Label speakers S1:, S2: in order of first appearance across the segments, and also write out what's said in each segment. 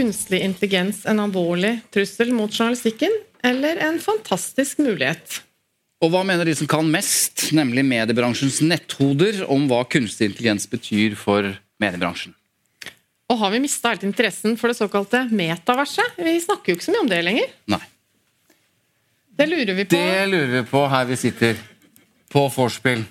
S1: Kunstig intelligens en alvorlig trussel mot journalistikken, eller en fantastisk mulighet?
S2: Og hva mener de som kan mest, nemlig mediebransjens netthoder, om hva kunstig intelligens betyr for mediebransjen?
S1: Og har vi mista helt interessen for det såkalte metaverset? Vi snakker jo ikke så mye om det lenger.
S2: Nei.
S1: Det lurer vi på
S2: Det lurer vi på her vi sitter. På vorspiel.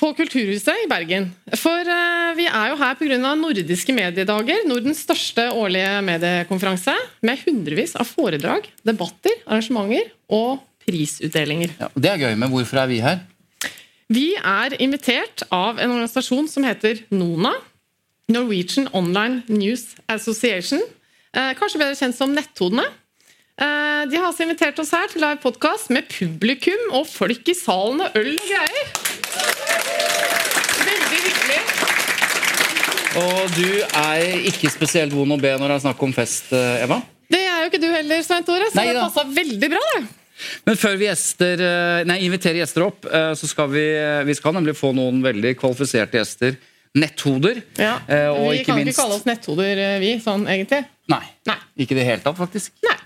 S1: På Kulturhuset i Bergen. For uh, vi er jo her pga. Nordiske mediedager, Nordens største årlige mediekonferanse, med hundrevis av foredrag, debatter, arrangementer og prisutdelinger.
S2: Ja, det er gøy, men hvorfor er vi her?
S1: Vi er invitert av en organisasjon som heter NONA. Norwegian Online News Association. Uh, kanskje bedre kjent som Netthodene. Eh, de har også invitert oss her til live podkast med publikum og folk i salen og øl og greier. Veldig hyggelig.
S2: Og du er ikke spesielt vond å be når det er snakk om fest, eh, Eva?
S1: Det er jo ikke du heller, Svein Tore, så
S2: Nei
S1: det passa veldig bra. det.
S2: Men før vi gjester, eh, nei, inviterer gjester opp, eh, så skal vi, vi skal nemlig få noen veldig kvalifiserte gjester. Netthoder.
S1: Ja.
S2: Og
S1: vi
S2: ikke
S1: kan
S2: minst
S1: ikke kalle oss netthoder, vi, sånn egentlig.
S2: Nei.
S1: Nei.
S2: Ikke i det hele tatt, faktisk.
S1: Nei.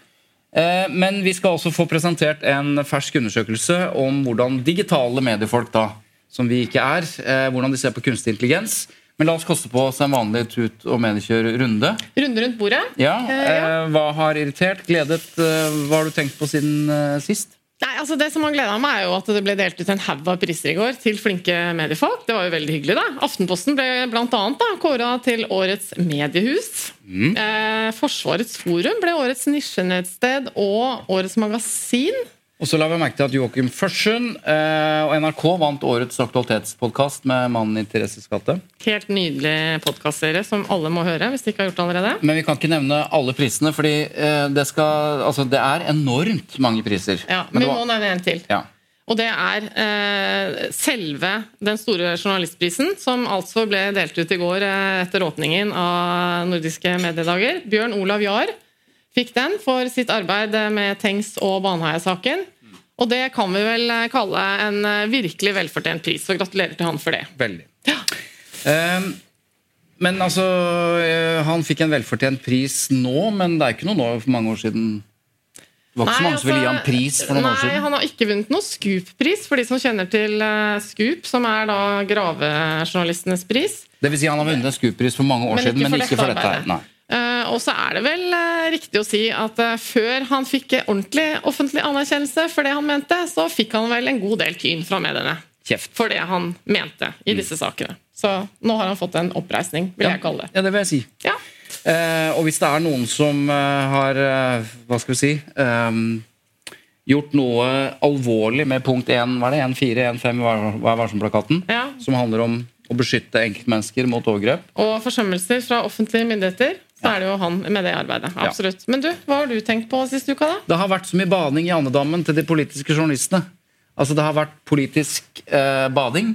S2: Men vi skal også få presentert en fersk undersøkelse om hvordan digitale mediefolk, da, som vi ikke er, hvordan de ser på kunstig intelligens. Men la oss koste på oss en vanlig tut- og mediekjør-runde.
S1: Runde rundt bordet.
S2: Ja,
S1: Eh, ja.
S2: eh, Hva har irritert, gledet? eh, Hva har du tenkt på siden eh, sist?
S1: Nei, altså Det som har gleda meg, er jo at det ble delt ut en haug av priser i går til flinke mediefolk. Det var jo veldig hyggelig. da. Aftenposten ble da, kåra til årets mediehus.
S2: Mm.
S1: Eh, Forsvarets forum ble årets nisjenettsted og årets magasin.
S2: Og så la vi merke til at Joakim Førsund eh, og NRK vant årets aktualitetspodkast med Mannen i Thereses gate.
S1: Helt nydelig podkastserie som alle må høre hvis de ikke har gjort det allerede.
S2: Men vi kan ikke nevne alle prisene, fordi eh, det, skal, altså, det er enormt mange priser.
S1: Ja,
S2: Men
S1: vi må nevne en til.
S2: ja.
S1: Og det er eh, selve den store journalistprisen, som altså ble delt ut i går eh, etter åpningen av Nordiske mediedager. Bjørn Olav Jahr fikk den for sitt arbeid med Tengs- og Baneheia-saken. Og det kan vi vel eh, kalle en eh, virkelig velfortjent pris, så gratulerer til han for det.
S2: Veldig. Eh, men altså eh, Han fikk en velfortjent pris nå, men det er ikke noe nå for mange år siden. Det var ikke så mange som ville gi ham pris for noen
S1: nei,
S2: år siden.
S1: Nei, Han har ikke vunnet noen Scoop-pris, for de som kjenner til Scoop, som er da gravejournalistenes pris.
S2: Det vil si han har vunnet en Scoop-pris for mange år
S1: Men
S2: siden, men ikke for
S1: dette
S2: her. Nei.
S1: Eh, og så er det vel eh, riktig å si at eh, før han fikk ordentlig offentlig anerkjennelse for det han mente, så fikk han vel en god del tyn fra mediene
S2: Kjeft.
S1: for det han mente i disse sakene. Så nå har han fått en oppreisning, vil jeg kalle det.
S2: Ja, det vil jeg si.
S1: Ja.
S2: Eh, og hvis det er noen som har Hva skal vi si um, Gjort noe alvorlig med punkt 1, hva er det? 1.4, 1.5 i Vær Vær varsom-plakaten,
S1: Ja.
S2: som handler om å beskytte enkeltmennesker mot overgrep.
S1: Og forsømmelser fra offentlige myndigheter, så er det jo han med det arbeidet. Absolutt. Men du, hva har du tenkt på siste uka, da?
S2: Det har vært så mye baning i andedammen til de politiske journalistene. Altså Det har vært politisk eh, bading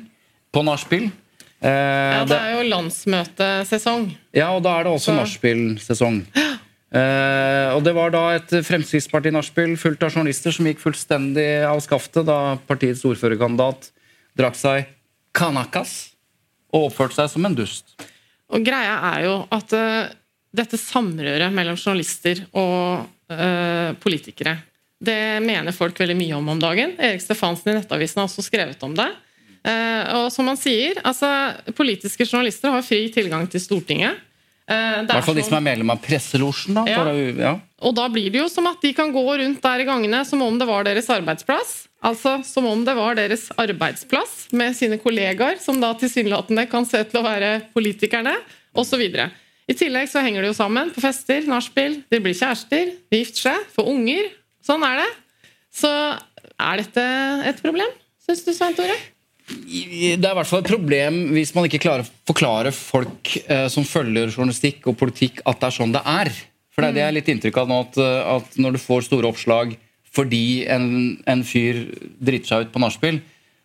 S2: på nachspiel. Eh,
S1: Ja, det er jo landsmøtesesong.
S2: Ja, og da er det også
S1: Så-
S2: nachspiel-sesong. Eh, og det var da et Fremskrittsparti-nachspiel fullt av journalister som gikk fullstendig av skaftet da partiets ordførerkandidat drakk seg kanakas og oppførte seg som en dust.
S1: Og greia er jo at eh, dette samrøret mellom journalister og øh, politikere. Det mener folk veldig mye om om dagen. Erik Stefansen i Nettavisen har også skrevet om det. Uh, og som han sier, altså, Politiske journalister har fri tilgang til Stortinget.
S2: Uh, I hvert fall de som er medlem av presselosjen. Da,
S1: Ja.
S2: ja.
S1: Og da blir det jo som at de kan gå rundt der i gangene som om det var deres arbeidsplass. Altså som om det var deres arbeidsplass med sine kollegaer, som da tilsynelatende kan se til å være politikerne, osv. I tillegg så henger de jo sammen på fester, nachspiel, de blir kjærester, de gifter seg, får unger. Sånn er det. Så er dette et problem, syns du, Svein Tore?
S2: Det er i hvert fall et problem hvis man ikke klarer å forklare folk eh, som følger journalistikk og politikk, at det er sånn det er. For det er det jeg har litt inntrykk av nå, at, eh, at når du får store oppslag fordi en, en fyr driter seg ut på nachspiel,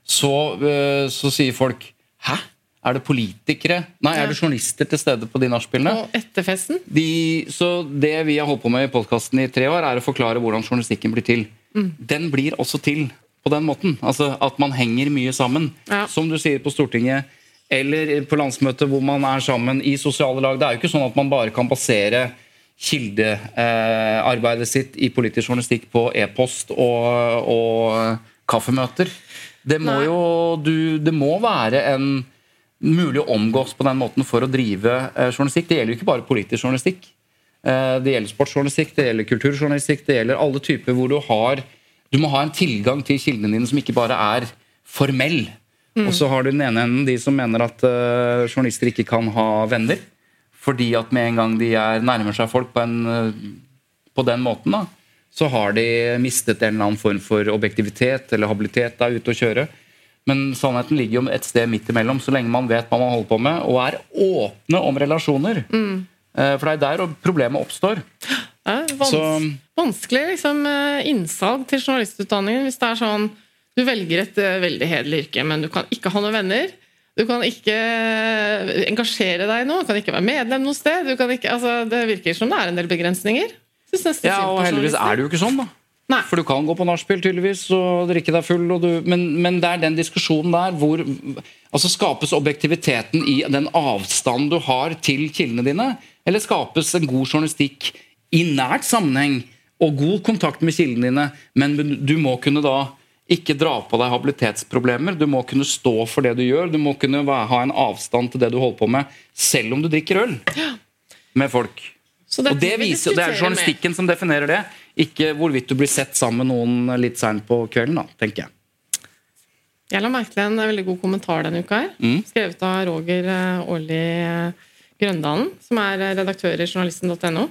S2: så, eh, så sier folk Hæ? Er det politikere? Nei, er det journalister til stede på de nachspielene?
S1: Og etter festen?
S2: De, så det vi har holdt på med i podkasten i tre år, er å forklare hvordan journalistikken blir til. Den blir også til på den måten. Altså At man henger mye sammen.
S1: Ja.
S2: Som du sier på Stortinget eller på landsmøtet hvor man er sammen i sosiale lag. Det er jo ikke sånn at man bare kan basere kildearbeidet sitt i politisk journalistikk på e-post og, og kaffemøter. Det må
S1: Nei.
S2: jo du, Det må være en mulig å omgås på den måten for å drive eh, journalistikk. Det gjelder jo ikke bare politisk journalistikk. Eh, det gjelder sportsjournalistikk, det gjelder kulturjournalistikk, det gjelder alle typer hvor du har Du må ha en tilgang til kildene dine som ikke bare er formell. Og så har du den ene enden de som mener at eh, journalister ikke kan ha venner. Fordi at med en gang de er, nærmer seg folk på, en, på den måten, da, så har de mistet en eller annen form for objektivitet eller habilitet da ute å kjøre. Men sannheten ligger jo et sted midt imellom, så lenge man vet hva man holder på med, og er åpne om relasjoner. Mm. For det er der problemet oppstår.
S1: Vans
S2: Så-
S1: vanskelig liksom, eh, innsalg til journalistutdanningen hvis det er sånn du velger et eh, veldig hederlig yrke, men du kan ikke ha noen venner. Du kan ikke eh, engasjere deg i noe, du kan ikke være medlem noe sted. Du kan ikke, altså, det virker som det er en del begrensninger.
S2: Ja, og heldigvis er det jo ikke sånn, da.
S1: Nei.
S2: For du kan gå på nachspiel tydeligvis og drikke deg full, og du, men, men det er den diskusjonen der hvor altså Skapes objektiviteten i den avstanden du har til kildene dine? Eller skapes en god journalistikk i nært sammenheng og god kontakt med kildene dine, men du må kunne da ikke dra på deg habilitetsproblemer. Du må kunne stå for det du gjør. Du må kunne ha en avstand til det du holder på med, selv om du drikker øl med folk. Og det, viser, det er journalistikken som definerer det, ikke hvorvidt du blir sett sammen med noen litt seint på kvelden. da, tenker jeg.
S1: Jeg la merke til en veldig god kommentar denne uka. her,
S2: Mm.
S1: Skrevet av Roger eh, Årli eh, Grøndalen, som er eh, redaktør i journalisten.no.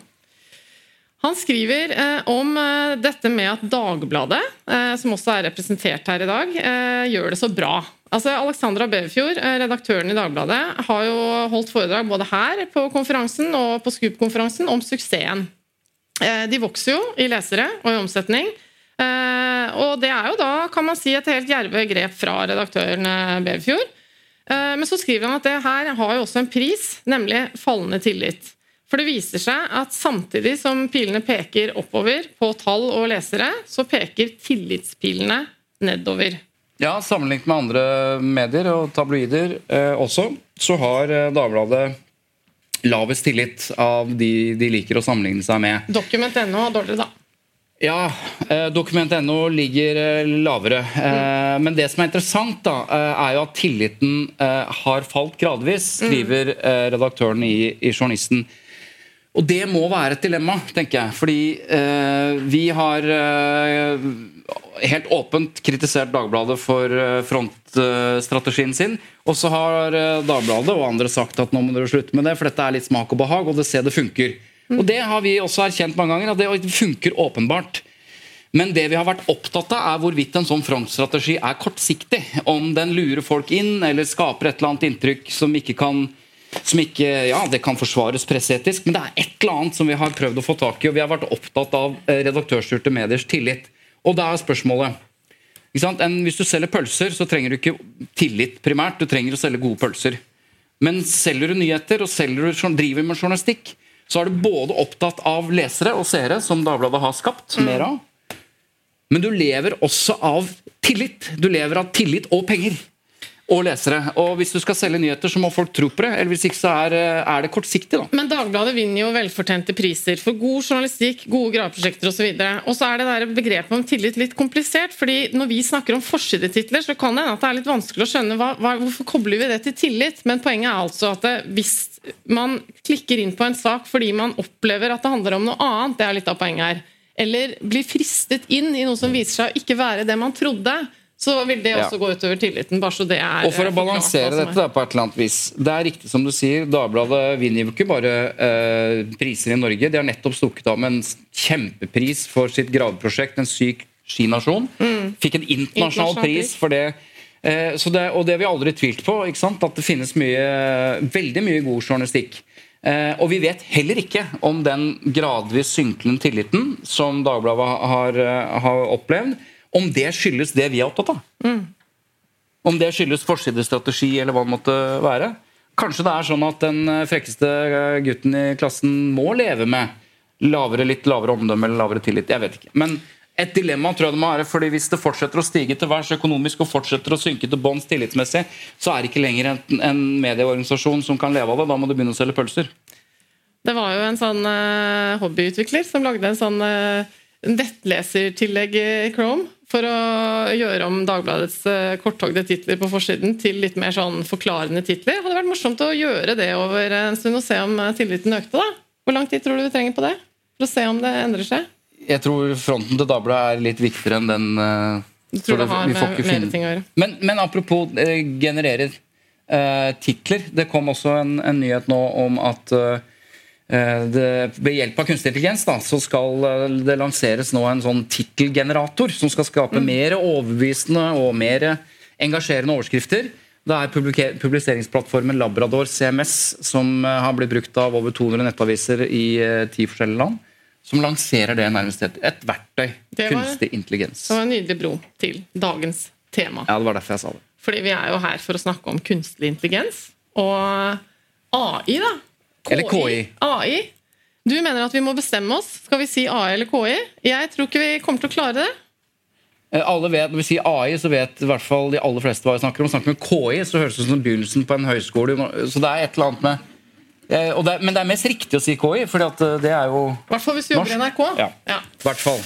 S1: Han skriver om dette med at Dagbladet, som også er representert her i dag, gjør det så bra. Altså, Alexandra Beverfjord, eh, redaktøren i Dagbladet, har jo holdt foredrag både her på konferansen og på Scoop-konferansen om suksessen. Eh, De vokser jo i lesere og i omsetning. Eh, og det er jo da, kan man si, et helt djerve grep fra redaktøren eh, Beverfjord. Men så skriver han at det her har jo også en pris, nemlig fallende tillit. For det viser seg at samtidig som pilene peker oppover på tall og lesere, så peker tillitspilene nedover.
S2: Ja, Sammenlignet med andre medier og tabloider eh, også, så har Dagbladet lavest tillit av de de liker å sammenligne seg med.
S1: Dokument.no er dårligere, da.
S2: Ja, eh, Dokument.no ligger eh, lavere. Eh, men det som er interessant, da, er jo at tilliten har falt gradvis, skriver eh, redaktøren i, i Journalisten. Og det må være et dilemma, tenker jeg. Fordi vi har helt åpent kritisert Dagbladet for eh, frontstrategien sin. Og så har eh, Dagbladet og andre sagt at nå må dere slutte med det, for dette er litt smak og behag, og det ser det funker. Og det har vi også erkjent mange ganger, at det funker åpenbart. Men det vi har vært opptatt av, er hvorvidt en sånn frontstrategi er kortsiktig. Om den lurer folk inn, eller skaper et eller annet inntrykk som ikke kan som ikke, ja, Det kan forsvares presseetisk, men det er et eller annet som vi har prøvd å få tak i. og Vi har vært opptatt av eh, redaktørstyrte mediers tillit. Og da er spørsmålet? En, Hvis du selger pølser, så trenger du ikke tillit primært. Du trenger å selge gode pølser. Men selger du nyheter og selger du, driver med journalistikk, så er du både opptatt av lesere og seere, som Dagbladet har skapt mer av. Men du lever også av tillit. Du lever av tillit og penger. Og lesere. Og hvis du skal selge nyheter, så må folk tro på det. Eller hvis ikke så er, er det kortsiktig, da.
S1: Men Dagbladet vinner jo velfortjente priser for god journalistikk, gode graveprosjekter osv. Og så er det der begrepet om tillit litt komplisert. fordi når vi snakker om forsidetitler, så kan det hende at det er litt vanskelig å skjønne hva, hva, hvorfor kobler vi det til tillit. Men poenget er altså at det, hvis man klikker inn på en sak fordi man opplever at det handler om noe annet, det er litt av poenget her, eller blir fristet inn i noe som viser seg å ikke være det man trodde, så vil det også
S2: Ja.
S1: gå utover tilliten. bare så det er
S2: Og for
S1: eh,
S2: å balansere
S1: er.
S2: dette da, på et eller annet vis Det er riktig som du sier, Dagbladet vinner jo ikke bare eh, priser i Norge. De har nettopp stukket av med en kjempepris for sitt graveprosjekt, En syk skinasjon. Fikk en internasjonal
S1: Mm.
S2: Pris for det. Eh, så det. Og det har vi aldri tvilt på, at det finnes mye, veldig mye god journalistikk. Eh, og vi vet heller ikke om den gradvis synkende tilliten som Dagbladet har, eh, har opplevd, om det skyldes det vi er opptatt av. Om det skyldes forsidestrategi eller hva det måtte være. Kanskje det er sånn at den eh, frekkeste eh, gutten i klassen må leve med lavere, litt lavere omdømme eller lavere tillit. Jeg vet ikke. Men et dilemma tror jeg det må være, fordi hvis det fortsetter å stige til værs økonomisk og fortsetter å synke til bånns tillitsmessig, så er det ikke lenger en, en medieorganisasjon som kan leve av det. Da må du begynne å selge pølser.
S1: Det var jo en sånn uh, hobbyutvikler som lagde en sånn uh, nettlesertillegg i Chrome for å gjøre om Dagbladets uh, korttogde titler på forsiden til litt mer sånn forklarende titler. Det hadde vært morsomt å gjøre det over en stund og se om eh, tilliten økte. da. Hvor lang tid tror du vi trenger på det? For å se om det endrer seg?
S2: Jeg tror fronten til Dagbladet er litt viktigere enn den uh,
S1: Du tror det har med mer ting å gjøre?
S2: Men, men apropos uh, genererer uh, titler. Det kom også en, en nyhet nå om at eh, eh, det, ved hjelp av kunstig intelligens da, så skal eh, det lanseres nå en sånn tittelgenerator som skal skape mer overbevisende og mer engasjerende overskrifter. Det er publiseringsplattformen Labrador CMS som eh, har blitt brukt av over 200 nettaviser i eh, ti forskjellige land. Som lanserer det nærmest et, et verktøy.
S1: Var-
S2: Kunstig intelligens.
S1: Det var en nydelig bro til dagens tema.
S2: Ja, det var derfor jeg sa det.
S1: Fordi vi er jo her for å snakke om kunstig intelligens. Og AI, da.
S2: Eller KI.
S1: AI. Du mener at vi må bestemme oss. Skal vi si AI eller KI? Jeg tror ikke vi kommer til å klare det.
S2: Eh, Alle vet, Når vi sier AI, så vet i hvert fall de aller fleste hva vi snakker om. Snakker med KI, så høres det ut som begynnelsen på en høyskole. Så det er et eller annet med eh, det Men det er mest riktig å si KI, for det er jo
S1: I hvert fall hvis du jobber i NRK.
S2: Ja. I hvert fall.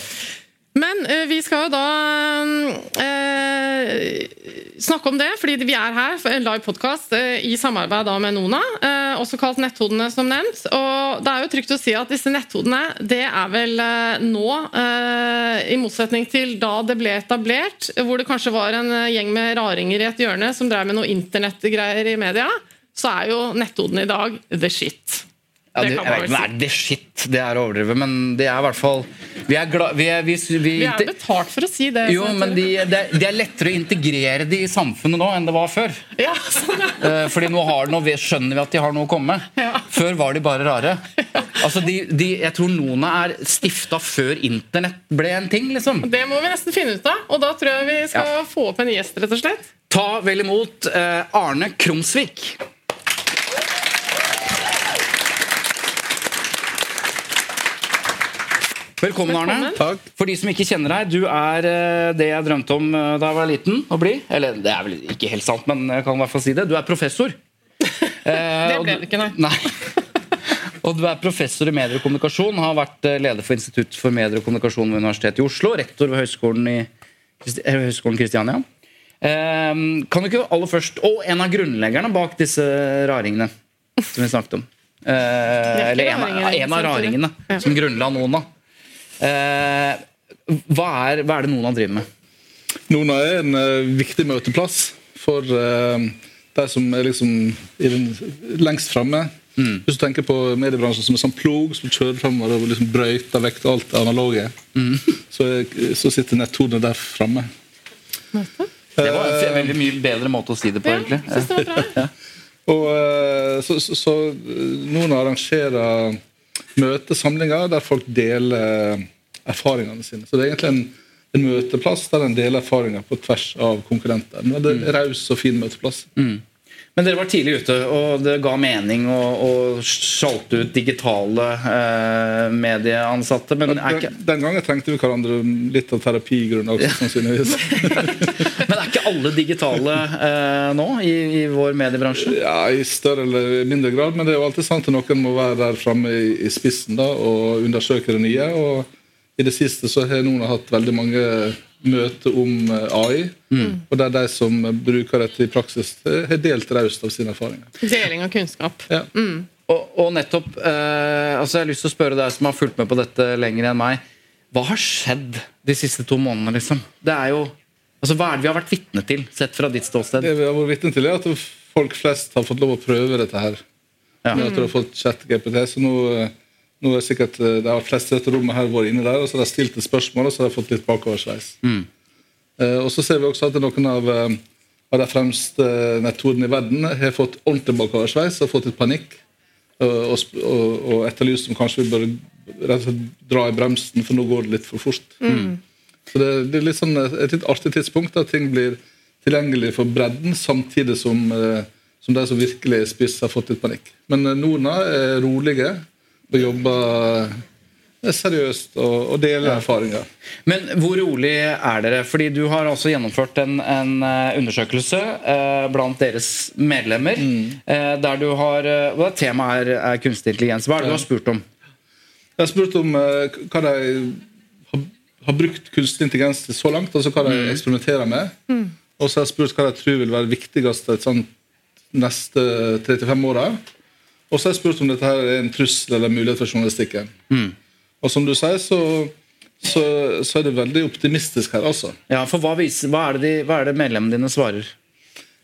S1: Men eh, vi skal jo da eh, snakke om det, fordi vi er her for en live podkast eh, i samarbeid med Nona, også kalt Netthodene, som nevnt. Og det er jo trygt å si at disse netthodene, det er vel nå, i motsetning til da det ble etablert, hvor det kanskje var en gjeng med raringer i et hjørne som drev med noe internettgreier i media, så er jo netthodene i dag the shit.
S2: Ja,
S1: Det
S2: det,
S1: kan
S2: jeg vet
S1: si.
S2: det shit, det er å overdrive, men det er i hvert fall Vi er glad vi er, vi, vi,
S1: Vi er betalt for å si det.
S2: Jo, men de, det, er, er lettere å integrere de i samfunnet nå enn det var før.
S1: Ja, sånn, ja.
S2: Eh, Fordi nå, har, nå skjønner vi at de har noe å komme med.
S1: Ja.
S2: Før var de bare rare. Altså, de, de, jeg tror noen er stifta før internett ble en ting. liksom.
S1: Det må vi nesten finne ut av, og da tror jeg vi skal få opp en gjest, rett og slett.
S2: Ta vel imot eh, Arne Krumsvik. Velkommen, Arne.
S1: Velkommen.
S3: Takk.
S2: For de som ikke kjenner deg, du er eh, det jeg drømte om eh, da jeg var liten å bli. Eller det er vel ikke helt sant, men jeg kan i hvert fall si det. Du er professor. Eh,
S1: Det ble
S2: du-
S1: det ikke, nei.
S2: nei. Og du er professor i medier og kommunikasjon, har vært eh, leder for Institutt for medier og kommunikasjon ved Universitetet i Oslo, rektor ved Høgskolen i eh, Høgskolen Kristiania. Eh, kan du ikke aller først Og en av grunnleggerne bak disse raringene som vi snakket om. Eh, eller en, av- en av raringene som grunnla Nona. Eh, hva, er, hva er det Nona driver med?
S3: Nona er en uh, viktig møteplass for uh, de som er liksom i den, lengst framme. Hvis du tenker på mediebransjen som en sånn plog som kjører framover og liksom brøyter vekk alt det analoge, så, er- så sitter netthodene der framme.
S2: Det var en veldig mye bedre måte å si det på,
S1: Ja,
S2: egentlig.
S1: synes det var bra.
S3: Og eh, så, så, så noen Nona arrangerer møtesamlinger der folk deler erfaringene sine. Så det er egentlig en, en møteplass der en deler erfaringer på tvers av konkurrenter. Men det er raus og fin møteplass.
S2: Men dere var tidlig ute, og det ga mening å, å sjalte ut digitale eh, medieansatte. Men er, ikke,
S3: Den, den gangen trengte vi hverandre litt av terapigrunn også, sannsynligvis.
S2: er Er ikke alle digitale eh, nå i, i vår mediebransje?
S3: Ja, I større eller mindre grad, men det er jo alltid sant at noen må være der framme i, i spissen da, og undersøke det nye. og I det siste så har noen hatt veldig mange møter om AI, AI. Og der de som bruker dette i praksis, eh, har delt raust av sine erfaringer.
S1: Deling av kunnskap.
S3: Ja.
S2: Og, og nettopp eh, altså Jeg har lyst til å spørre deg som har fulgt med på dette lenger enn meg. Hva har skjedd de siste to månedene? liksom? Det er jo, altså Hva er det vi har vært vitne til, sett fra ditt ståsted?
S3: Det vi har vært vitne til, er at folk flest har fått lov å prøve dette her.
S2: Ja.
S3: Med at de har fått chat-GPT. Så nå, eh, nå er sikkert eh, de fleste flest i dette rommet her vært inne der, og så har de stilt et spørsmål, og så har de fått litt bakoversveis. Eh, og så ser vi også at noen av, eh, av de fremste netthodene i verden har fått ordentlig bakoversveis og fått litt panikk. Og, og, og, etterlyst om kanskje vi bør rett og slett dra i bremsen, for nå går det litt for fort. Så det, det er sånn et litt artig tidspunkt at ting blir tilgjengelig for bredden, samtidig som, eh, som de som virkelig er spiss, har fått litt panikk. Men eh, noen er rolige og jobber eh, seriøst og, og deler erfaringer.
S2: Men hvor rolig er dere? Fordi du har altså gjennomført en, en eh, undersøkelse eh, blant deres medlemmer. Eh, der du har hva Temaet er, er kunstig intelligens. Hva er det du har spurt om?
S3: Jeg har spurt om eh, hva de har, brukt kunstig intelligens til så langt, altså hva de eksperimenterer med. Og så har jeg spurt hva de tror vil være viktigst sånt neste 3-5 åra. Og så har jeg spurt om dette her er en trussel eller mulighet for journalistikken. Og som du sier, så, så, så er det veldig optimistisk her, altså.
S2: Ja, for Hva, viser, hva, er, det de, hva er det medlemmene dine svarer?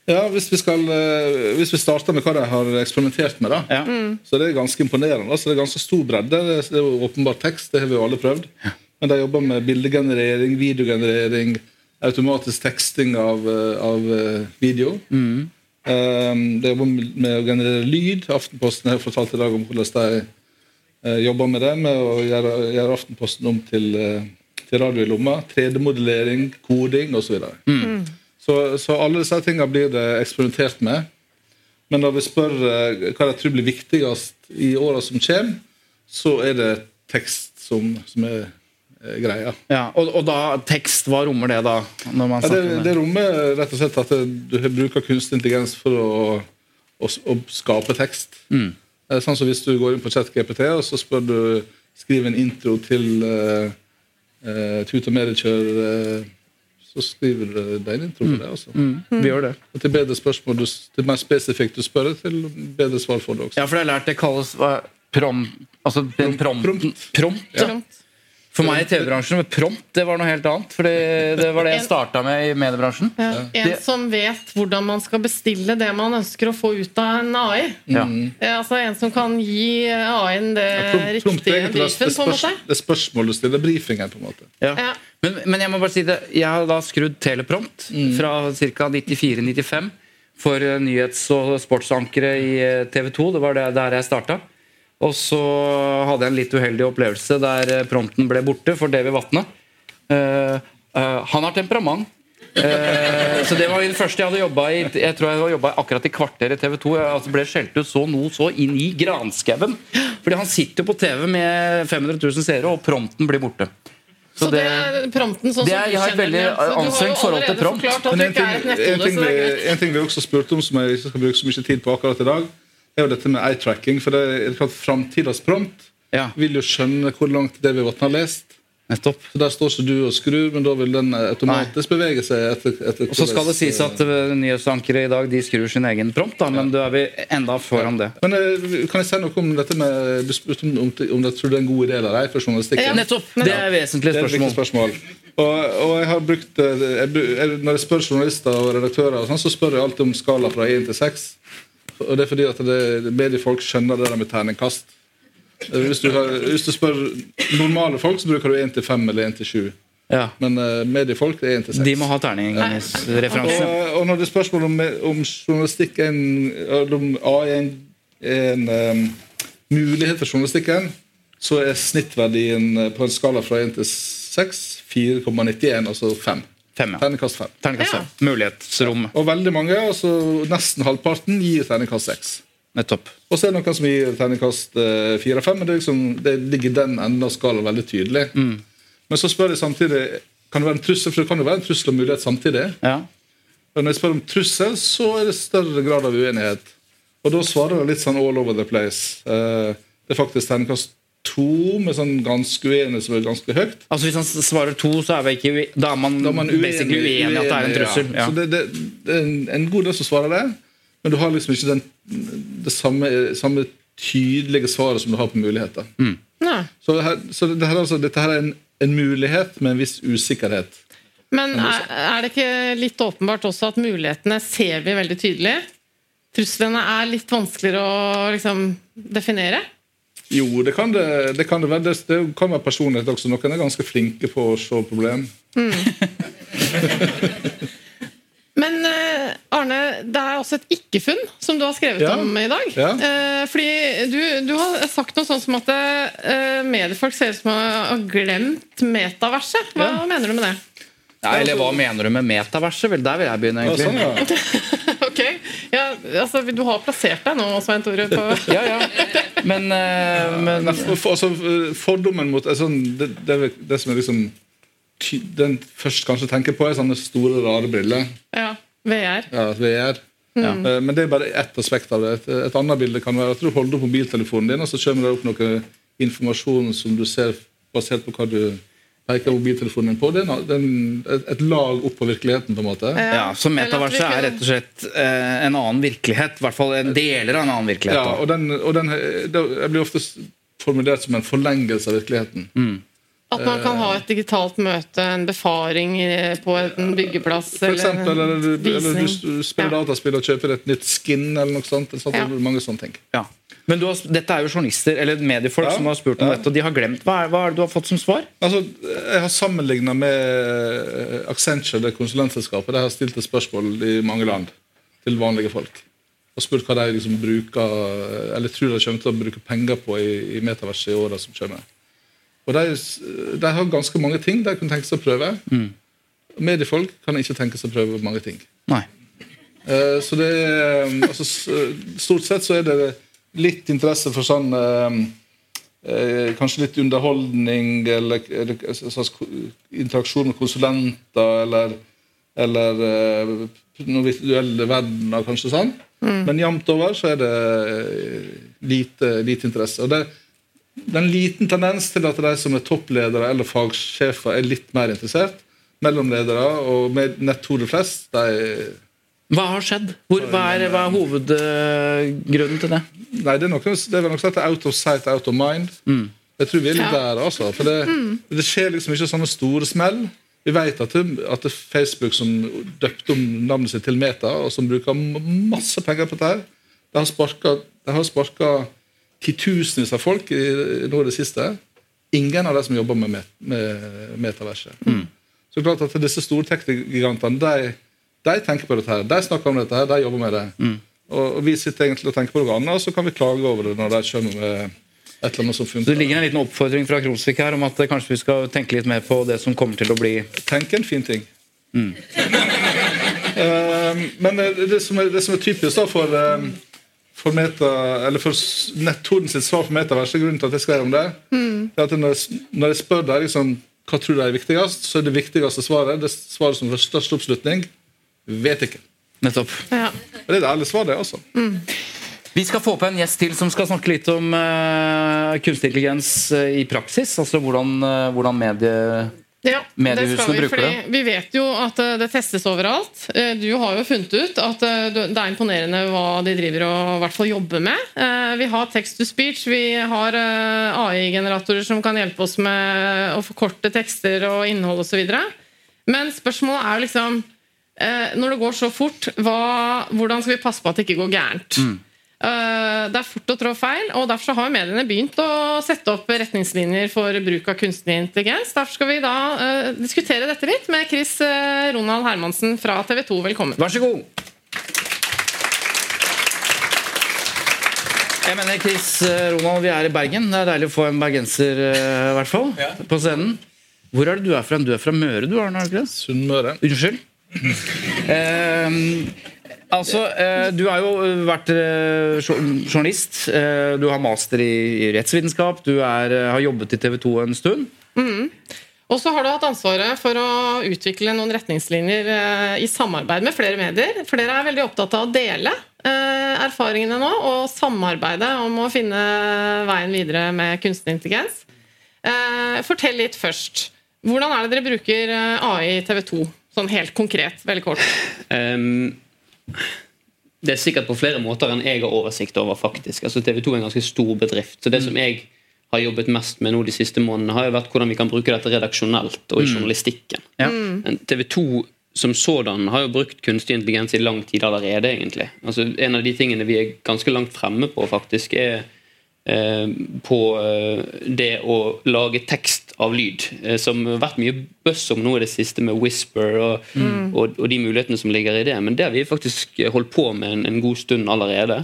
S3: Ja, Hvis vi, skal, eh, hvis vi starter med hva de har eksperimentert med, da,
S2: Ja.
S3: så det er ganske imponerende. Altså, det er ganske stor bredde. Det er- åpenbart tekst, det har vi jo alle prøvd. Men de jobber med bildegenerering, videogenerering, automatisk teksting av, eh, av eh, video. Mm. De jobber med å generere lyd. Aftenposten har fortalt i dag om hvordan de eh, jobber med det, med å gjøre, gjøre Aftenposten om til, eh, til radio i lomma. 3D-modellering, koding osv. Så, videre. så Så alle disse tingene blir det eksperimentert med. Men når vi spør eh, hva de tror blir viktigst i åra som kommer, så er det tekst som, som er eh, greia.
S2: Ja, og, og da tekst, hva rommer det da? Når man
S3: Ja, det, det rommer rett og slett at du bruker kunstig intelligens for å, å, å skape tekst. Mm. Sånn som Hvis du går inn på ChatGPT og så spør du skriv en intro til uh, uh, Tut og Medikjør, uh, så skriver du deg en intro for det. altså.
S2: Vi gjør det.
S3: Og til bedre spørsmål, du, til mer spesifikt du spør, til bedre svar får du også.
S2: Ja, for jeg har lært det kalles hva, prom... Altså den prompt.
S3: Prompt.
S2: Prompt.
S1: Prompt.
S2: For meg i TV-bransjen med prompt, det var noe helt annet. For det, det var det jeg starta med i mediebransjen.
S1: Ja. En
S2: Det-
S1: som vet hvordan man skal bestille det man ønsker å få ut av en AI.
S2: Ja.
S1: Ja, altså En som kan gi AI-en det
S3: er
S1: riktige
S3: briefen, det,
S1: brifen, på en måte.
S3: det spørsmålet du stiller, brifingen, på en måte.
S2: Ja.
S1: Ja.
S2: Men, men jeg må bare si det Jeg har da skrudd teleprompt fra ca. 94-95 for eh, nyhets- og sportsankere i TV 2. Det var det, der jeg starta. Og så hadde jeg en litt uheldig opplevelse der eh, prompten ble borte for Davy Vatne. Uh, uh, han har temperament. Eh, så det var det første jeg hadde jobba i Jeg tror jeg hadde jobbet akkurat i kvarter i TV 2. Jeg altså ble skjelt ut så noe så inn i granskauen. Fordi han sitter jo på TV med 500 000 seere, og prompten blir borte.
S1: Så det er prompten sånn
S2: Det
S1: som
S2: er-
S1: du
S2: jeg har et
S1: kjenner
S2: veldig
S1: den. Så
S2: anstrengt forhold til prompt.
S1: Du du
S3: en ting, en, ting
S1: er
S3: vi, en ting vi også spurte om, som jeg ikke skal bruke så mye tid på akkurat i dag, er jo dette med eye-tracking. For det er klart Framtidas prompt
S2: Ja,
S3: vil jo skjønne hvor langt det vi har lest.
S2: nettopp.
S3: Så Der står ikke du og skrur, men da vil den automatisk bevege seg etter, etter
S2: Og så skal det sies at uh, nyhetsankere i dag de skrur sin egen prompt, da, men da er vi enda foran det.
S3: Men eh, kan jeg si noe om dette med Du spurte om, om, om det, tror det er en god idé eller ei for journalistikken?
S1: Ja,
S2: Nettopp! Det er vesentlig
S3: Det er
S2: spørsmål.
S3: spørsmål. Og, og jeg har brukt eh, jeg, Når jeg spør journalister og redaktører, og sånn, så spør jeg alltid om skala fra 1 til 6. Og det er fordi at det, mediefolk skjønner det der med terningkast. Eh, Hvis du, har, hvis du spør normale folk, så bruker du 1 til 5 eller 1 til 7.
S2: Ja.
S3: Men uh, mediefolk det er 1 til 6.
S2: De må ha terningsreferanse.
S3: Og, og når det er spørsmål om, om journalistikk en, om A er en, en um, mulighet for journalistikken, så er snittverdien eh, på en skala fra 1 til 6 4,91, altså 5.
S2: Fem, ja.
S3: Terningkast 5.
S2: Terningkast fem. Mulighetsrom.
S3: Og veldig mange, altså nesten halvparten, gir terningkast 6.
S2: Nettopp.
S3: Og så er det noen som gir terningkast 4 og 5, men det, er liksom, det ligger i den enden av skalaen veldig tydelig. Men så spør jeg samtidig kan det være en trussel, for det kan jo være en trussel og mulighet samtidig.
S2: Ja.
S3: Men når jeg spør om trussel, så er det større grad av uenighet. Og da svarer jeg litt sånn all over the place. Eh, det er faktisk terningkast to med sånn ganske uenig som er ganske høyt.
S2: Altså Hvis han svarer to, så er, vi ikke, da er man,
S3: Da er man
S2: uenig, uenig uenig, at det er en trussel.
S3: Ja.
S2: Ja.
S3: Så det, det, det er en, en god del som svarer det, men du har liksom ikke den, det samme, samme tydelige svaret som du har på muligheter.
S1: Nei.
S3: Så, her, så det her, altså, dette her er en, en mulighet med en viss usikkerhet.
S1: Men er, er det ikke litt åpenbart også at mulighetene ser vi veldig tydelig? Truslene er litt vanskeligere å liksom, definere?
S3: Jo, det kan det, det kan det være. Det, det kan være personlighet også. Noen er ganske flinke på å se problem.
S1: Men eh, Arne, det er også et ikke-funn som du har skrevet
S3: Ja.
S1: om i dag.
S3: Ja.
S1: Eh, fordi du, du har sagt noe sånn som at eh, mediefolk ser ut som å ha glemt metaverset. Hva
S3: Ja.
S1: mener du med det?
S2: Ja, eller hva mener du med metaverset? Vel, der vil jeg begynne,
S3: Ja, sånn, ja.
S1: ok, ja, altså Du har plassert deg nå, Svein Tore. På...
S2: Ja, ja. Men, eh, men
S3: for, for, altså, fordommen mot altså, det, det, det som er liksom ty, Den først kanskje tenker på, er sånne store, rare briller.
S1: Ja, VR.
S3: Ja, VR. Eh, Men det er bare ett aspekt av det. Et, et annet bilde kan være at du holder opp mobiltelefonen din, og så kommer det opp noe informasjon som du ser basert på hva du peker mobiltelefonen din på. Det er en- det er en- et, et lag opp på virkeligheten, på en måte.
S2: ja, Så
S1: Eller
S2: metaverset er rett og slett eh, en annen virkelighet. I hvert fall en deler av en annen virkelighet.
S3: Ja, og den, og den det blir ofte formulert som en forlengelse av virkeligheten.
S1: At man kan ha et digitalt møte, en befaring på en byggeplass.
S3: For eksempel, eller, du- eller
S1: visning.
S3: du spiller
S1: Ja.
S3: dataspill og kjøper et nytt skin, eller noe sånt. sånt
S1: Ja.
S3: Mange sånne ting.
S2: Ja. Men du har, dette er jo journalister eller mediefolk
S3: Ja,
S2: som har spurt om
S3: ja.
S2: dette, og de har glemt. Hva er, hva er det du har fått som svar?
S3: Altså, jeg har sammenligna med Accenture, det konsulentselskapet. De har stilt et spørsmål i mange land til vanlige folk. Og spurt hva de liksom bruker, eller tror de kommer til å bruke penger på i, i metaverset i åra som kommer. Og de, de har ganske mange ting de kunne tenke seg å prøve. Mediefolk kan ikke tenke seg å prøve mange ting.
S2: Nei.
S3: Uh, Så det er altså, Stort sett så er det litt interesse for sånn eh, eh, Kanskje litt underholdning eller, eller en interaksjon med konsulenter eller, eller eh, noen virtuelle verdener, kanskje sånn. Men jevnt over så er det eh, lite, lite interesse. Og det, det er en liten tendens til at de som er toppledere eller fagsjefer, er litt mer interessert. Mellomledere og med nettoere flest, de
S2: Hva har skjedd? Hvor, hva, er, hva er hovedgrunnen til det?
S3: Nei, det er noe, det er nok som heter out of sight, out of mind. Jeg tror vi er litt
S1: Ja.
S3: der, altså. For det, det skjer liksom ikke sånne store smell. Vi vet at det, at det er Facebook som døpte om navnet sitt til Meta, og som bruker masse penger på dette, her, de har sparka, titusenvis av folk i, i nå i det siste. Ingen av de som jobber med, met, med metaverset. Så er klart at disse store tech-gigantene de, de tenker på dette her, de snakker om dette her, de jobber med det. Og, og vi sitter egentlig og tenker på noe annet, og så kan vi klage over det når de kommer med et eller annet som
S2: Så det ligger en liten oppfordring fra Krosvik her om at eh, kanskje vi skal tenke litt mer på det som kommer til å bli
S3: Tenk en fin ting. Eh, men det, det, som er, det som er typisk da for, eh, for, meta, eller for s- sitt svar på metaverset, grunnen til at jeg skrev om det, er at når jeg, når jeg spør deg liksom, hva tror du er viktigst, så er det viktigste svaret det svaret som får størst oppslutning vet ikke.
S2: Nettopp.
S1: Ja.
S3: Det er et ærlig svar, det, altså.
S2: Vi skal få på en gjest til som skal snakke litt om uh, kunstig intelligens uh, i praksis. Altså hvordan, uh, hvordan medie...
S1: Ja,
S2: Mediehusene
S1: vi,
S2: bruker
S1: fordi
S2: det.
S1: Vi vet jo at det testes overalt. Du har jo funnet ut at det er imponerende hva de driver og i hvert fall jobber med. Vi har text to speech, vi har AI-generatorer som kan hjelpe oss med å forkorte tekster og innhold osv. Men spørsmålet er jo liksom eh, Når det går så fort, hva, hvordan skal vi passe på at det ikke går gærent? Eh, Det er fort å trå feil, og derfor har mediene begynt å sette opp retningslinjer for bruk av kunstig intelligens. Derfor skal vi da eh, diskutere dette litt med Chris eh, Ronald Hermansen fra TV 2. Velkommen.
S2: Vær så god. Jeg mener, Chris Ronald, vi er i Bergen. Det er deilig å få en bergenser i hvert fall, på scenen. Hvor er det du er fra? Du er fra Møre, du, Arne?
S3: Sunnmøre.
S2: Unnskyld? Eh, altså, eh, du har jo vært eh, journalist. Eh, du har master i, rettsvitenskap. Du er, eh, har jobbet i TV 2 en stund.
S1: Og så har du hatt ansvaret for å utvikle noen retningslinjer eh, i samarbeid med flere medier. Flere er veldig opptatt av å dele eh, erfaringene nå, og samarbeide om å finne veien videre med kunstig intelligens. Eh, fortell litt først. Hvordan er det dere bruker eh, AI i TV 2? Sånn helt konkret, veldig kort.
S4: Um, det er sikkert på flere måter enn jeg har oversikt over. faktisk. Altså TV 2 er en ganske stor bedrift. så det som jeg har jobbet mest med nå de siste månedene, har jo vært hvordan vi kan bruke dette redaksjonelt og i journalistikken.
S2: Ja.
S4: Men TV 2 som sådan har jo brukt kunstig intelligens i lang tid allerede. egentlig. Altså En av de tingene vi er ganske langt fremme på, faktisk, er på eh, det å lage tekst av lyd. Eh, som har vært mye buzz om nå i det siste med Whisper og, og, og de mulighetene som ligger i det. Men det har vi faktisk holdt på med en, en god stund allerede.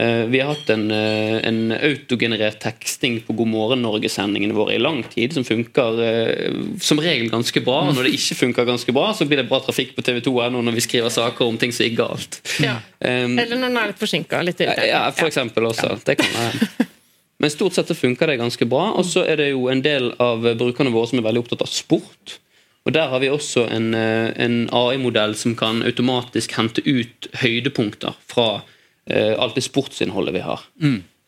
S4: Eh, Vi har hatt en, eh, en autogenerert teksting på God morgen Norge-sendingene våre i lang tid, som funker eh, som regel ganske bra. Og når det ikke funker ganske bra, så blir det bra trafikk på TV2.no når vi skriver saker om ting som gikk galt.
S1: Ja.
S4: Um,
S1: Eller når den er litt forsinka. Litt
S4: ja, ja, for eksempel også. Det kan være. Men stort sett så funker det ganske bra. Og så er det jo en del av brukerne våre som er veldig opptatt av sport. Og Der har vi også en, eh, en AI-modell som kan automatisk hente ut høydepunkter fra uh, alt det sportsinnholdet vi har.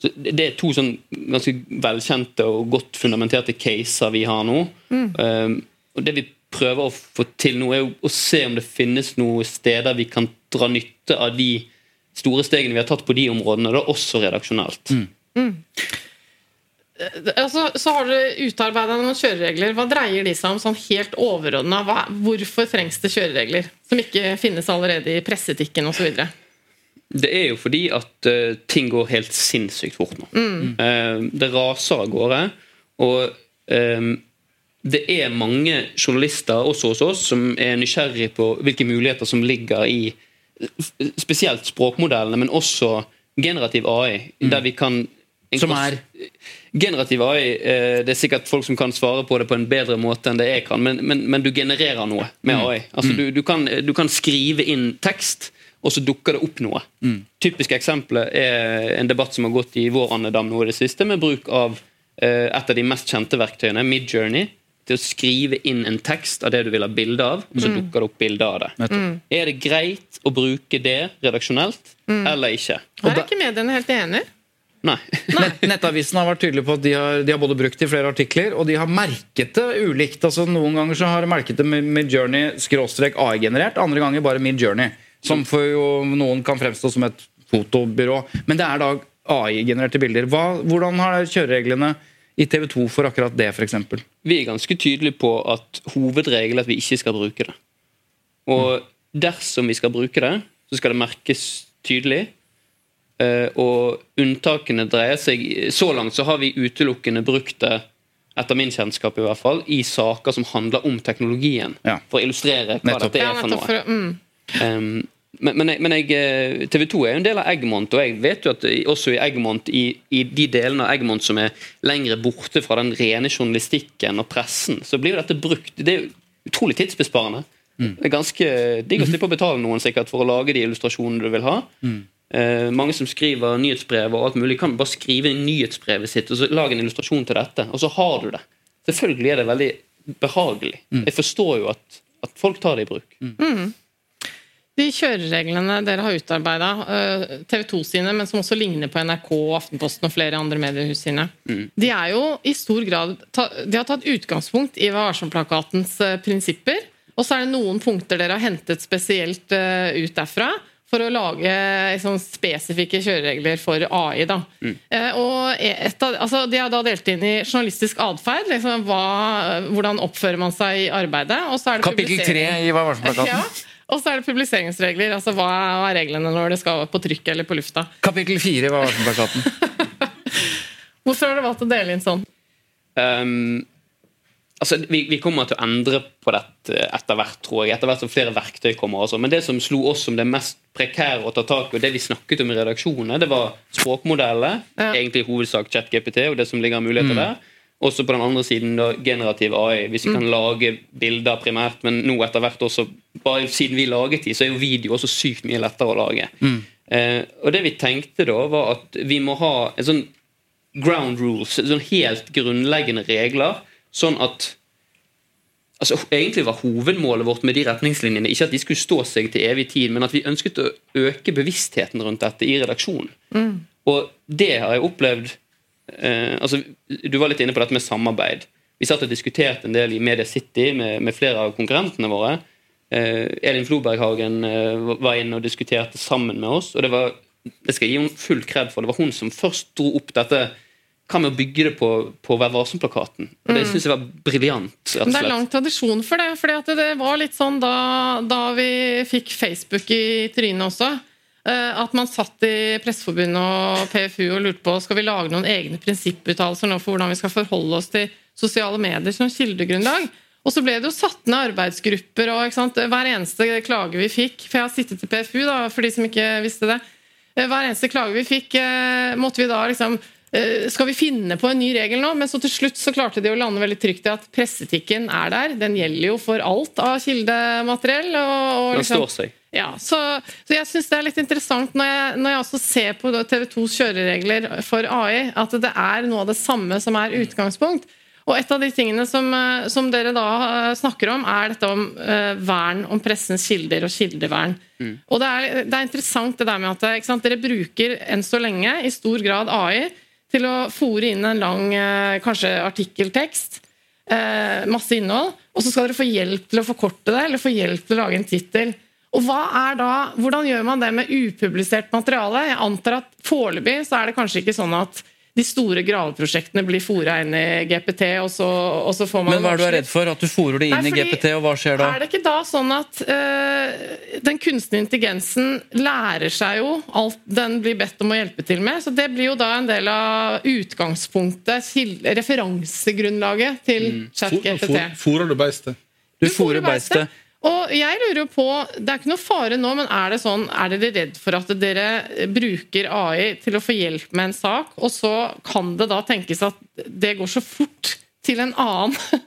S4: Så det er to sånn ganske velkjente og godt fundamenterte caser vi har nå. Um, og Det vi prøver å få til nå, er jo å se om det finnes noen steder vi kan dra nytte av de store stegene vi har tatt på de områdene, da også redaksjonelt.
S1: Altså, så har dere utarbeida noen kjøreregler. Hva dreier de seg om sånn helt overordna? Hvorfor trengs det kjøreregler som ikke finnes allerede i presseetikken osv.?
S4: Det er jo fordi at uh, ting går helt sinnssykt fort nå. Eh, det raser av gårde. Og eh, det er mange journalister også hos oss som er nysgjerrig på hvilke muligheter som ligger i eh, spesielt språkmodellene, men også generativ AI, der vi kan
S2: Som er?
S4: Generativ AI eh, Det er sikkert folk som kan svare på det på en bedre måte enn det jeg kan, men, men, men du genererer noe med AI. Altså, du, du, kan, du kan skrive inn tekst, og så dukker det opp noe. Typiske eksempler er en debatt som har gått i vår andedam nå i det siste, med bruk av eh, et av de mest kjente verktøyene, Midjourney, til å skrive inn en tekst av det du vil ha bilde av, og så dukker det opp bilde av det. Er det greit å bruke det redaksjonelt, eller ikke?
S1: Her er ikke mediene helt enig.
S4: Nei.
S2: Nett, Nettavisen har vært tydelig på at de har, de har både brukt det i flere artikler, og de har merket det ulikt. Altså Noen ganger så har de merket det med Midjourney skråstrek AI-generert, andre ganger bare Midjourney. Som for jo noen kan fremstå som et fotobyrå. Men det er da AI-genererte bilder. Hva, hvordan har kjørereglene i TV 2 for akkurat det, f.eks.?
S4: Vi er ganske tydelige på at hovedregelen er at vi ikke skal bruke det. Og dersom vi skal bruke det, så skal det merkes tydelig. Eh, Og unntakene dreier seg Så langt så har vi utelukkende brukt det, etter min kjennskap i hvert fall, i saker som handler om teknologien.
S2: Ja.
S4: For å illustrere hva
S2: Nettopp.
S4: dette er for
S1: noe.
S4: noe.
S1: for, mm.
S4: Um, men men, jeg, men jeg, TV 2 er jo en del av Egmont, og jeg vet jo at også i Egmont, i, i de delene av Egmont som er lengre borte fra den rene journalistikken og pressen, så blir jo dette brukt. Det er utrolig tidsbesparende. Det er ganske digg å slippe å betale noen sikkert for å lage de illustrasjonene du vil ha. Eh, mange som skriver nyhetsbrev og alt mulig, kan bare skrive inn nyhetsbrevet sitt og så lage en illustrasjon til dette, og så har du det. Selvfølgelig er det veldig behagelig. Jeg forstår jo at, at folk tar det i bruk.
S1: De kjørereglene dere har utarbeida, TV 2 sine, men som også ligner på NRK, Aftenposten og flere andre mediehus sine, de er jo i stor grad De har tatt utgangspunkt i Vær varsom-plakatens eh, prinsipper, og så er det noen punkter dere har hentet spesielt eh, ut derfra for å lage eh, sånn spesifikke kjøreregler for AI. Da. Eh, og et av, altså, de er da delt inn i journalistisk atferd, liksom, hvordan oppfører man seg i arbeidet. og så er det
S2: Kapittel tre i Hva varsom-plakaten.
S1: Ja. Og så er det publiseringsregler. altså Hva hva er reglene når det skal på trykk eller på lufta?
S2: Kapittel fire i Hva varsom-plakaten.
S1: Hvorfor har du valgt å dele inn sånn?
S4: Um, altså, vi, vi kommer til å endre på dette etter hvert, tror jeg. Etter hvert som flere verktøy kommer. Også. Men det som slo oss som det mest prekære å ta tak i, og det vi snakket om i redaksjonene, det var språkmodeller.
S1: Ja.
S4: Egentlig i hovedsak ChatGPT og det som ligger av muligheter der. Også på den andre siden da, generativ AI, hvis vi kan lage bilder primært. Men nå etter hvert også, bare siden vi laget de, så er jo video også sykt mye lettere å lage. Eh, og det vi tenkte da, var at vi må ha en sånn ground rules, sånn helt grunnleggende regler, sånn at altså Egentlig var hovedmålet vårt med de retningslinjene ikke at de skulle stå seg til evig tid, men at vi ønsket å øke bevisstheten rundt dette i redaksjonen. Og det har jeg opplevd eh, altså Du var litt inne på dette med samarbeid. Vi satt og diskuterte en del i Media City med, med flere av konkurrentene våre. Eh, Elin Floberghagen eh, var inne og diskuterte sammen med oss. og det var det skal jeg gi henne full kred for. Det var hun som først dro opp dette hva med å bygge det på, på Vær varsom-plakaten? Og Det syns jeg var briljant.
S1: Det er lang tradisjon for det. For det var litt sånn da, da vi fikk Facebook i trynet også. eh, At man satt i Presseforbundet og PFU og lurte på skal vi lage noen egne prinsipputtalelser nå for hvordan vi skal forholde oss til sosiale medier som kildegrunnlag. Og så ble det jo satt ned arbeidsgrupper, og hver eneste klage vi fikk For jeg har sittet i PFU, da, for de som ikke visste det. Eh, Hver eneste klage vi fikk, eh, måtte vi da liksom Skal vi finne på en ny regel nå? Men så til slutt så klarte de å lande veldig trygt i at presseetikken er der. Den gjelder jo for alt av kildemateriell. Og, og
S4: Den
S1: liksom,
S4: står seg.
S1: ja, så, så jeg syns det er litt interessant når jeg, når jeg også ser på TV 2s kjøreregler for AI, at det er noe av det samme som er utgangspunkt. Og et av de tingene som, eh, som dere da eh, snakker om, er dette om eh, vern om pressens kilder og kildevern. Og det er, det er interessant det der med at sant, dere bruker enn så lenge i stor grad AI til å fòre inn en lang eh, kanskje artikkeltekst, eh, masse innhold, og så skal dere få hjelp til å forkorte det, eller få hjelp til å lage en tittel. Og da, Hvordan gjør man det med upublisert materiale? Jeg antar at Foreløpig er det kanskje ikke sånn at de store graveprosjektene blir fora inn i GPT, og så, og så får man
S2: Men hva er du er redd for? At du fòrer det inn
S1: Nei,
S2: i GPT, og hva skjer da?
S1: Er det ikke da sånn at øh, den kunstige intelligensen lærer seg jo alt den blir bedt om å hjelpe til med? Så det blir jo da en del av utgangspunktet, referansegrunnlaget til ChatGPT.
S3: Fôrer du beistet?
S2: Du fòrer beistet.
S1: Og jeg lurer jo på, Det er ikke noe fare nå, men er det sånn, er dere redd for at dere bruker AI til å få hjelp med en sak, og så kan det da tenkes at det går så fort til en annen?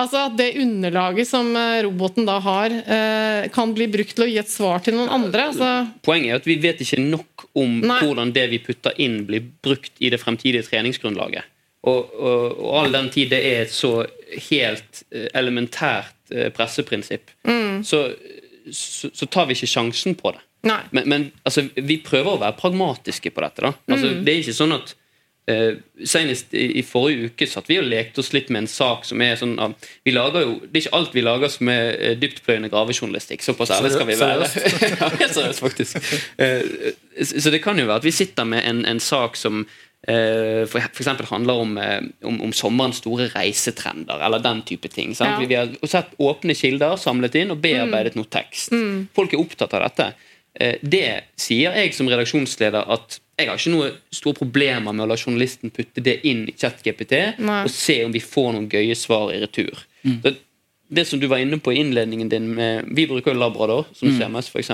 S1: Altså at det underlaget som eh, roboten da har, eh, kan bli brukt til å gi et svar til noen andre? Altså,
S4: Poenget er at vi vet ikke nok om
S1: Nei.
S4: hvordan det vi putter inn, blir brukt i det fremtidige treningsgrunnlaget. Og, og, og all den tid det er et så helt eh, elementært presseprinsipp,
S1: Mm.
S4: så, så, så tar vi ikke sjansen på det.
S1: nei.
S4: Men, men altså, vi prøver å være pragmatiske på dette. da. Altså,
S1: Mm.
S4: Det er ikke sånn at Uh, Senest i, i forrige uke satt vi og lekte oss litt med en sak som er sånn at vi lager jo, Det er ikke alt vi lager som er uh, dyptpløyende gravejournalistikk. Såpass ærlig skal vi være. ja, helt seriøst, faktisk. Uh, så så det kan jo være at vi sitter med en, en sak som eh, for, for eksempel handler om, eh, om, om sommerens store reisetrender, eller den type ting. Sant?
S1: Ja.
S4: Vi, har sett åpne kilder samlet inn og bearbeidet noe tekst. Folk er opptatt av dette. Eh, Det sier jeg som redaksjonsleder at jeg har ikke noe store problemer med å la journalisten putte det inn i ChatGPT og se om vi får noen gøye svar i retur. Det, det som du var inne på i innledningen din med, Vi bruker jo Labrador som CMS, f.eks.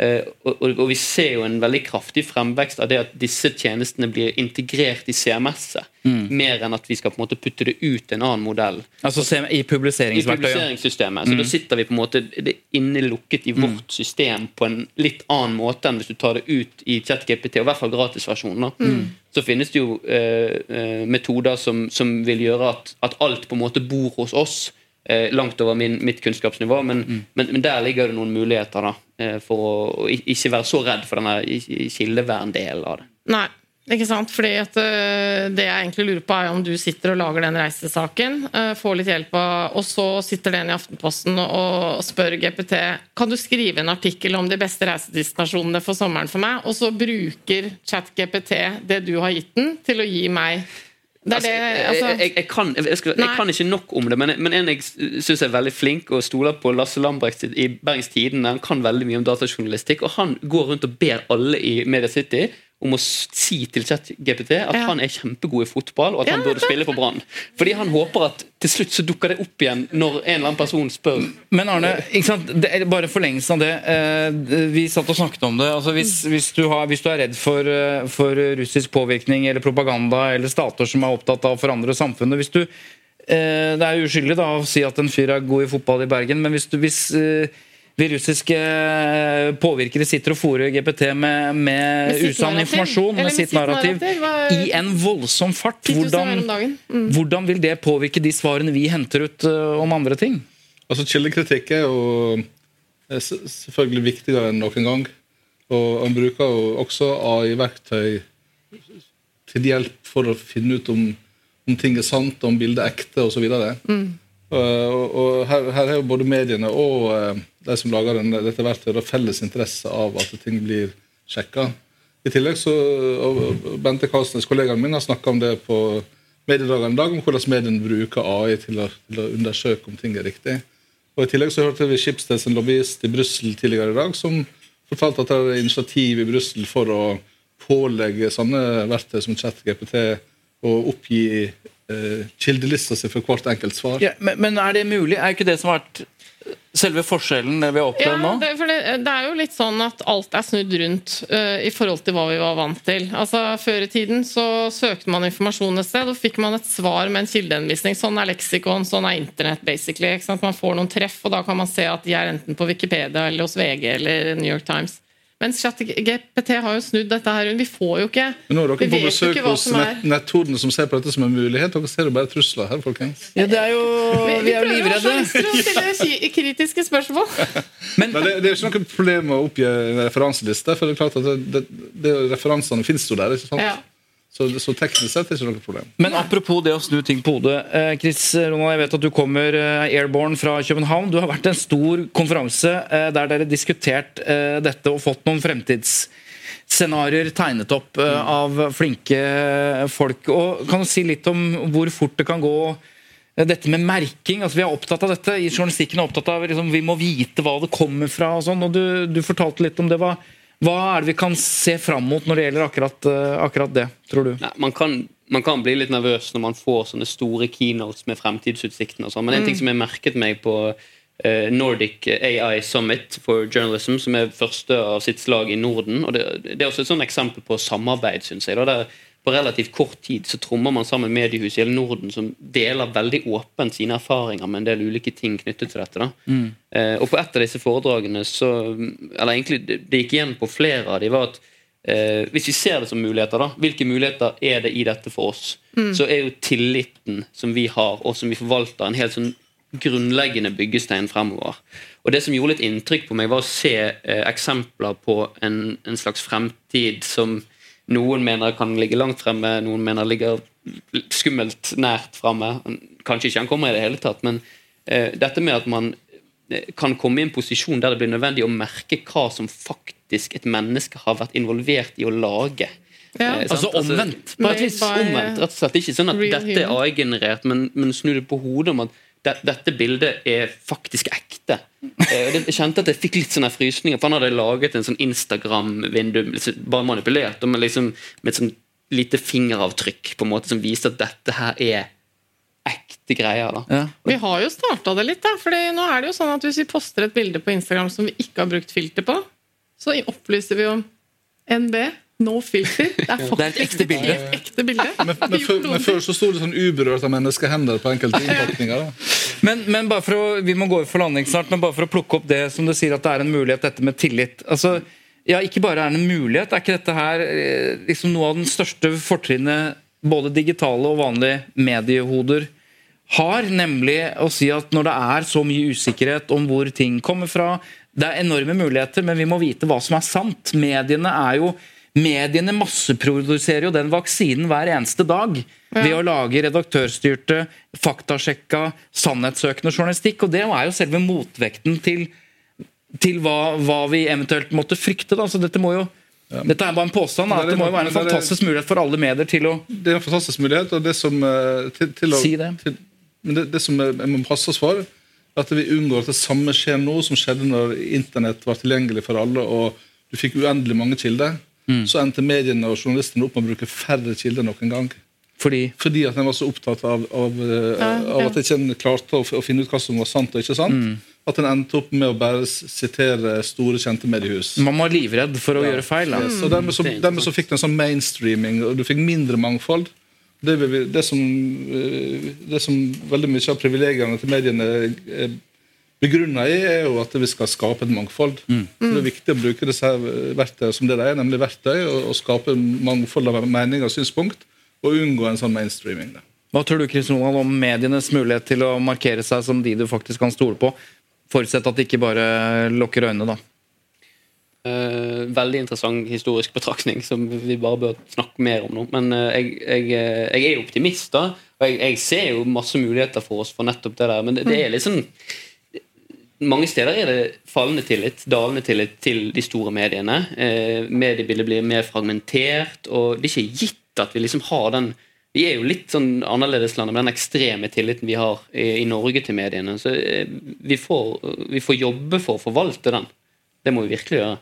S4: Eh, og, vi ser jo en veldig kraftig fremvekst av det at disse tjenestene blir integrert i CMS-et. Mer enn at vi skal på en måte putte det ut en annen modell
S2: Altså I publiseringsverktøyet?
S4: i publiseringssystemet. Så da sitter vi på en måte det innelukket i vårt system på en litt annen måte enn hvis du tar det ut i ChatGPT, og i hvert fall gratisversjonen. Mm. Så finnes det jo eh, eh, metoder som, som vil gjøre at, at alt på en måte bor hos oss. Eh, langt over min, mitt kunnskapsnivå, men, men, men der ligger det noen muligheter da, eh, for å, å ikke være så redd for denne kildeverndelen av det.
S1: Nei, ikke sant? Fordi at øh, Det jeg egentlig lurer på, er om du sitter og lager den reisesaken, øh, får litt hjelp av, og så sitter den i Aftenposten og, og spør GPT kan du skrive en artikkel om de beste reisedestinasjonene for sommeren for meg, og så bruker ChatGPT det du har gitt den, til å gi meg Det det
S4: Altså,
S1: altså,
S4: jeg, jeg, jeg, kan, skal, jeg kan ikke nok om det, men, men en jeg syns er veldig flink og stoler på Lasse Lambrecht i Bergens Tidende. Han kan veldig mye om datajournalistikk, og han går rundt og ber alle i Media City om å si til ChatGPT at
S1: Ja.
S4: han er kjempegod i fotball, og at
S1: Ja,
S4: han burde spille for Brann. Fordi han håper at til slutt så dukker det opp igjen når en eller annen person spør.
S2: Men Arne, ikke sant? Det er bare forlengelsen av det. eh, Vi satt og snakket om det. Altså hvis, hvis, du har, hvis du er redd for, eh, for russisk påvirkning eller propaganda eller stater som er opptatt av å forandre samfunnet hvis du, eh, Det er uskyldig da å si at en fyr er god i fotball i Bergen, men hvis, du, hvis, eh, vi russiske eh, påvirkere sitter og fòrer GPT med, med,
S1: Med
S2: usann informasjon, med
S1: med
S2: sitt
S1: sitt
S2: narrativ,
S1: narrativ,
S2: i en voldsom fart. Hvordan.
S1: Mm.
S2: hvordan vil det påvirke de svarene vi henter ut uh, om andre ting?
S3: Altså Kildekritikk er jo er selvfølgelig viktigere enn noen gang. Og Han bruker jo også AI-verktøy til hjelp for å finne ut om, om ting er sant, om bildet er ekte osv. Mm. Og, og her, her er jo både mediene og eh, de som lager den, dette verktøyet, felles interesse av at ting blir sjekka. I tillegg så, og Bente Karlsnes, kollegaen min, har snakka om det på mediedagene i dag, om hvordan mediene bruker AI til å, til å undersøke om ting er riktig. Og I tillegg så hørte vi Schibsteds lobbyist i Brussel tidligere i dag, som fortalte at det er initiativ i Brussel for å pålegge sånne verktøy som ChatGPT å oppgi eh, kildelista si for hvert enkelt svar.
S2: Ja, men, men er det mulig? Er ikke det som har vært selve forskjellen det vi har opplevd
S1: Ja,
S2: nå?
S1: det, for det, det er jo litt sånn at alt er snudd rundt uh, i forhold til hva vi var vant til. Altså Før i tiden så søkte man informasjon et sted, og fikk man et svar med en kildehenvisning. Sånn er leksikon, sånn er internett, basically. Ikke sant? Man får noen treff, og da kan man se at de er enten på Wikipedia eller hos VG eller New York Times. Mens ChatGPT har jo snudd dette her rundt. Vi får jo ikke
S3: Men nå er
S1: Vi
S3: dere på besøk hos
S1: som
S3: nett, netthodene som ser på dette som en mulighet. Dere ser jo bare trusler her, folkens.
S2: Ja, det er jo, vi er jo livredde.
S1: Vi til å stille kritiske spørsmål.
S2: Men,
S3: Men det, det er jo ikke noe problem å oppgi en referanseliste. for det er klart at det, det, det, Referansene finnes jo der. ikke sant?
S1: Ja.
S3: Så, så teknisk sett er det ikke noe problem.
S2: Men apropos det å snu ting på hodet. Eh, Chris Ronald, jeg vet at du kommer eh, airborne fra København. Du har vært en stor konferanse eh, der dere har diskutert eh, dette og fått noen fremtidsscenarioer tegnet opp eh, av flinke folk. Og Kan du si litt om hvor fort det kan gå? eh, Dette med merking, altså Vi er opptatt av dette. i Journalistikken er opptatt av liksom, Vi må vite hva det kommer fra. og sånn, og Du, du fortalte litt om det. Hva, hva er det vi kan se fram mot når det gjelder akkurat, eh, akkurat det, tror du?
S4: Nei, man, kan, man kan bli litt nervøs når man får sånne store keynotes med fremtidsutsiktene. og sånn, Men en ting som jeg merket meg på uh, Nordic AI Summit for Journalism, som er første av sitt slag i Norden. og Det, det er også et sånn eksempel på samarbeid, syns jeg. da, der På relativt kort tid så trommer man sammen mediehus i hele Norden som deler veldig åpent sine erfaringer med en del ulike ting knyttet til dette. da. Eh, og på et av disse foredragene så Eller egentlig, det, gikk igjen på flere av de, var at Eh, hvis vi ser det som muligheter, da, hvilke muligheter er det i dette for oss? Så er jo tilliten som vi har, og som vi forvalter, en helt sånn grunnleggende byggestein fremover. Og Det som gjorde litt inntrykk på meg, var å se eh, eksempler på en, en slags fremtid som noen mener kan ligge langt fremme, noen mener ligger skummelt nært fremme. Kanskje ikke han kommer i det hele tatt, men eh, dette med at man eh, kan komme i en posisjon der det blir nødvendig å merke hva som faktisk et menneske har vært involvert i å lage.
S1: Ja.
S4: Eh.
S2: Altså omvendt, på et vis.
S4: Omvendt, rett og slett. Ikke sånn at dette er. AI-generert, men, men snu det på hodet om at dette bildet er faktisk ekte. Eh, Jeg kjente at jeg fikk litt sånne frysninger, for han hadde laget en sånn Instagram-vindu, liksom bare manipulert, med, liksom, med et sånn lite fingeravtrykk på en måte som viste at dette her er ekte greier. da.
S2: Ja.
S1: Vi har jo starta det litt, da. Fordi nå er det jo sånn at hvis vi poster et bilde på Instagram som vi ikke har brukt filter på, så opplyser vi om NB, no filter. Det er
S2: Det er et ekte bilde.
S1: et ekte bilde.
S3: Men, men, før, men før så sto det sånn uberørt av menneskehender på enkelte innpakninger.
S2: Men, men bare for å, Vi må gå for landing snart, men bare for å plukke opp det som du sier at det er en mulighet, dette med tillit. Altså, ja, Ikke bare er det en mulighet, er ikke dette her eh, liksom noe av den største fortrinnet både digitale og vanlige mediehoder har, nemlig å si at når det er så mye usikkerhet om hvor ting kommer fra Det er enorme muligheter, men vi må vite hva som er sant. Mediene er jo Mediene masseproduserer jo den vaksinen hver eneste dag ved å lage redaktørstyrte, faktasjekka, sannhetssøkende journalistikk. Og det er jo selve motvekten til, til hva, hva vi eventuelt måtte frykte. Da. Så dette må jo Dette er bare en påstand. Da.
S3: Det er-
S2: Det må jo være en
S3: fantastisk det
S2: mulighet for alle medier til å
S3: Det er en fantastisk mulighet. og det som, eh, til, til å,
S2: Si det.
S3: Til, men det, det som jeg må passe oss for, er at vi unngår at det samme skjer nå som skjedde når internett var tilgjengelig for alle og du fikk uendelig mange kilder.
S2: Mm.
S3: Så endte mediene og journalistene opp med å bruke færre kilder noen gang.
S2: Fordi
S3: Fordi at en var så opptatt av, av, ja,
S1: Ja,
S3: av
S1: at
S3: at ikke klarte å, å finne ut hva som var sant og ikke sant.
S2: Mm.
S3: At en endte opp med å bare sitere store, kjente mediehus.
S2: man var livredd for å gjøre feil. Da.
S3: Yes, og dermed så,
S4: er
S3: dermed så fikk du en sånn mainstreaming, og du fikk mindre mangfold. Det, vi- det, som, eh, det som veldig mye av privilegiene til mediene eh, begrunna i, er jo at vi skal skape et mangfold.
S2: Mm.
S3: Så Det er viktig å bruke disse verktøyene som det de er, nemlig verktøy, og, og skape mangfold av meninger og synspunkt, og unngå en sånn mainstreaming. Da.
S2: Hva tror du Kristian, om medienes mulighet til å markere seg som de du faktisk kan stole på? Forutsett at de ikke bare lukker øynene, da.
S4: Uh, veldig interessant historisk betraktning som vi bare bør snakke mer om nå. Men uh, jeg, jeg, eh, jeg er optimist, da. Og jeg, jeg ser jo masse muligheter for oss for nettopp det der. Men det, det er litt sånn mange steder er det fallende tillit, dalende tillit til de store mediene. Eh, mediebildet blir mer fragmentert, og det er ikke gitt at vi liksom har den Vi er jo litt sånn annerledeslandet med den ekstreme tilliten vi har i, i Norge til mediene. Så eh, vi, får, vi får jobbe for å forvalte den. Det må vi virkelig gjøre.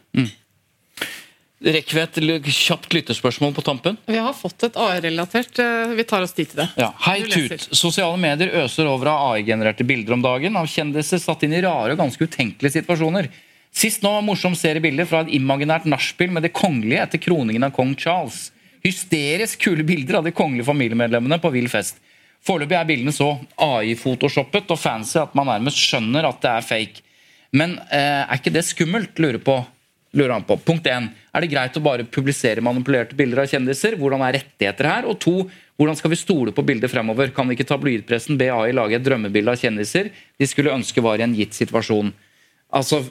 S2: Rekker vi et kjapt lytterspørsmål på tampen?
S1: Vi har fått et AI-relatert. eh, Vi tar oss tid til det.
S2: Ja. Hei, Tut. Sosiale medier øser over av AI-genererte bilder om dagen av kjendiser satt inn i rare og ganske utenkelige situasjoner. Sist nå var morsom seriebilder fra et imaginært nachspiel med det kongelige etter kroningen av kong Charles. Hysterisk kule bilder av de kongelige familiemedlemmene på vill fest. Foreløpig er bildene så AI-photoshoppet og fancy at man nærmest skjønner at det er fake. Men eh, er ikke det skummelt, lurer, på, lurer han på. Punkt 1. Er det greit å bare publisere manipulerte bilder av kjendiser? Hvordan er rettigheter her? Og to, hvordan skal vi stole på bildet fremover? Kan ikke tabloidpressen be AI lage et drømmebilde av kjendiser de skulle ønske var i en gitt situasjon? Altså,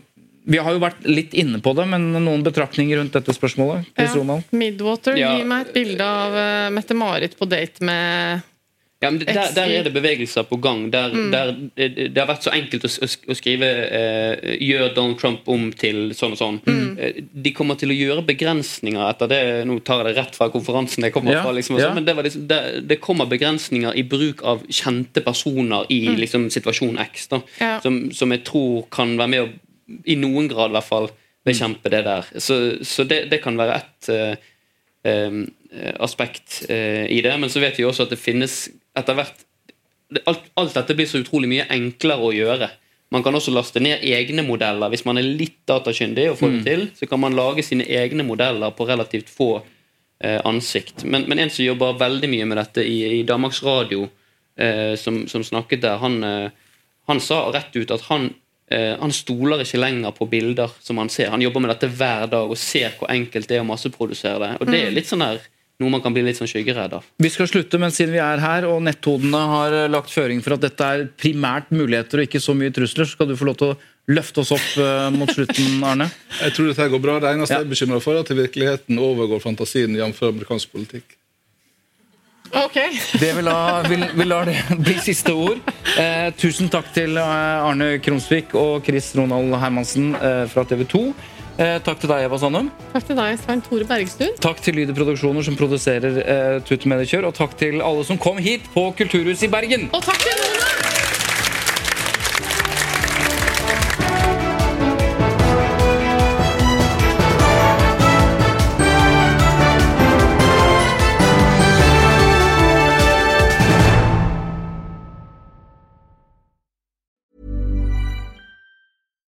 S2: Vi har jo vært litt inne på det, men noen betraktninger rundt dette spørsmålet?
S1: Ja. Midwater,
S4: Ja.
S1: gi meg et bilde av uh, Mette-Marit på date med
S4: Ja, men der, der er det bevegelser på gang. Der, der, det, det har vært så enkelt å, å skrive eh, 'gjør Donald Trump om til sånn og sånn'. Eh, de kommer til å gjøre begrensninger etter det. Nå tar jeg det rett fra konferansen jeg kommer
S2: Ja,
S4: fra. Liksom,
S2: ja.
S4: sånn, men det, var liksom, det, det kommer begrensninger i bruk av kjente personer i liksom, situasjon X. Da,
S1: Ja.
S4: som, som jeg tror kan være med å, i noen grad i hvert fall, bekjempe det der. Så, så det, det kan være ett uh, um, aspekt uh, i det. Men så vet vi også at det finnes etter hvert alt, alt dette blir så utrolig mye enklere å gjøre. Man kan også laste ned egne modeller. Hvis man er litt datakyndig og får det til, så kan man lage sine egne modeller på relativt få eh, ansikt. Men, men en som jobber veldig mye med dette i, i Danmarks Radio, eh, som, som snakket der, han, eh, han sa rett ut at han, eh, han stoler ikke lenger på bilder som han ser. Han jobber med dette hver dag og ser hvor enkelt det er å masseprodusere det. Og det er litt sånn her, noe man kan bli litt sånn skyggeredd av.
S2: Vi skal slutte, men siden vi er her og netthodene har eh, lagt føring for at dette er primært muligheter og ikke så mye trusler, så skal du få lov til å løfte oss opp uh, mot slutten, Arne.
S3: Jeg tror dette går bra. Det eneste
S2: Ja.
S3: jeg er bekymra for, er at virkeligheten overgår fantasien, jf. amerikansk politikk.
S1: Ok.
S2: Det vi, la, vi, vi lar det bli siste ord. Eh, tusen takk til eh, Arne Krumsvik og Chris Ronald Hermansen eh, fra TV 2. Eh, takk til deg, Eva Sandum.
S1: Takk til deg, Svein Tore Bergstuen.
S2: Takk til Lyder Produksjoner som produserer eh, Tut Mediekjør. Og takk til alle som kom hit på Kulturhuset i Bergen.
S1: Og takk til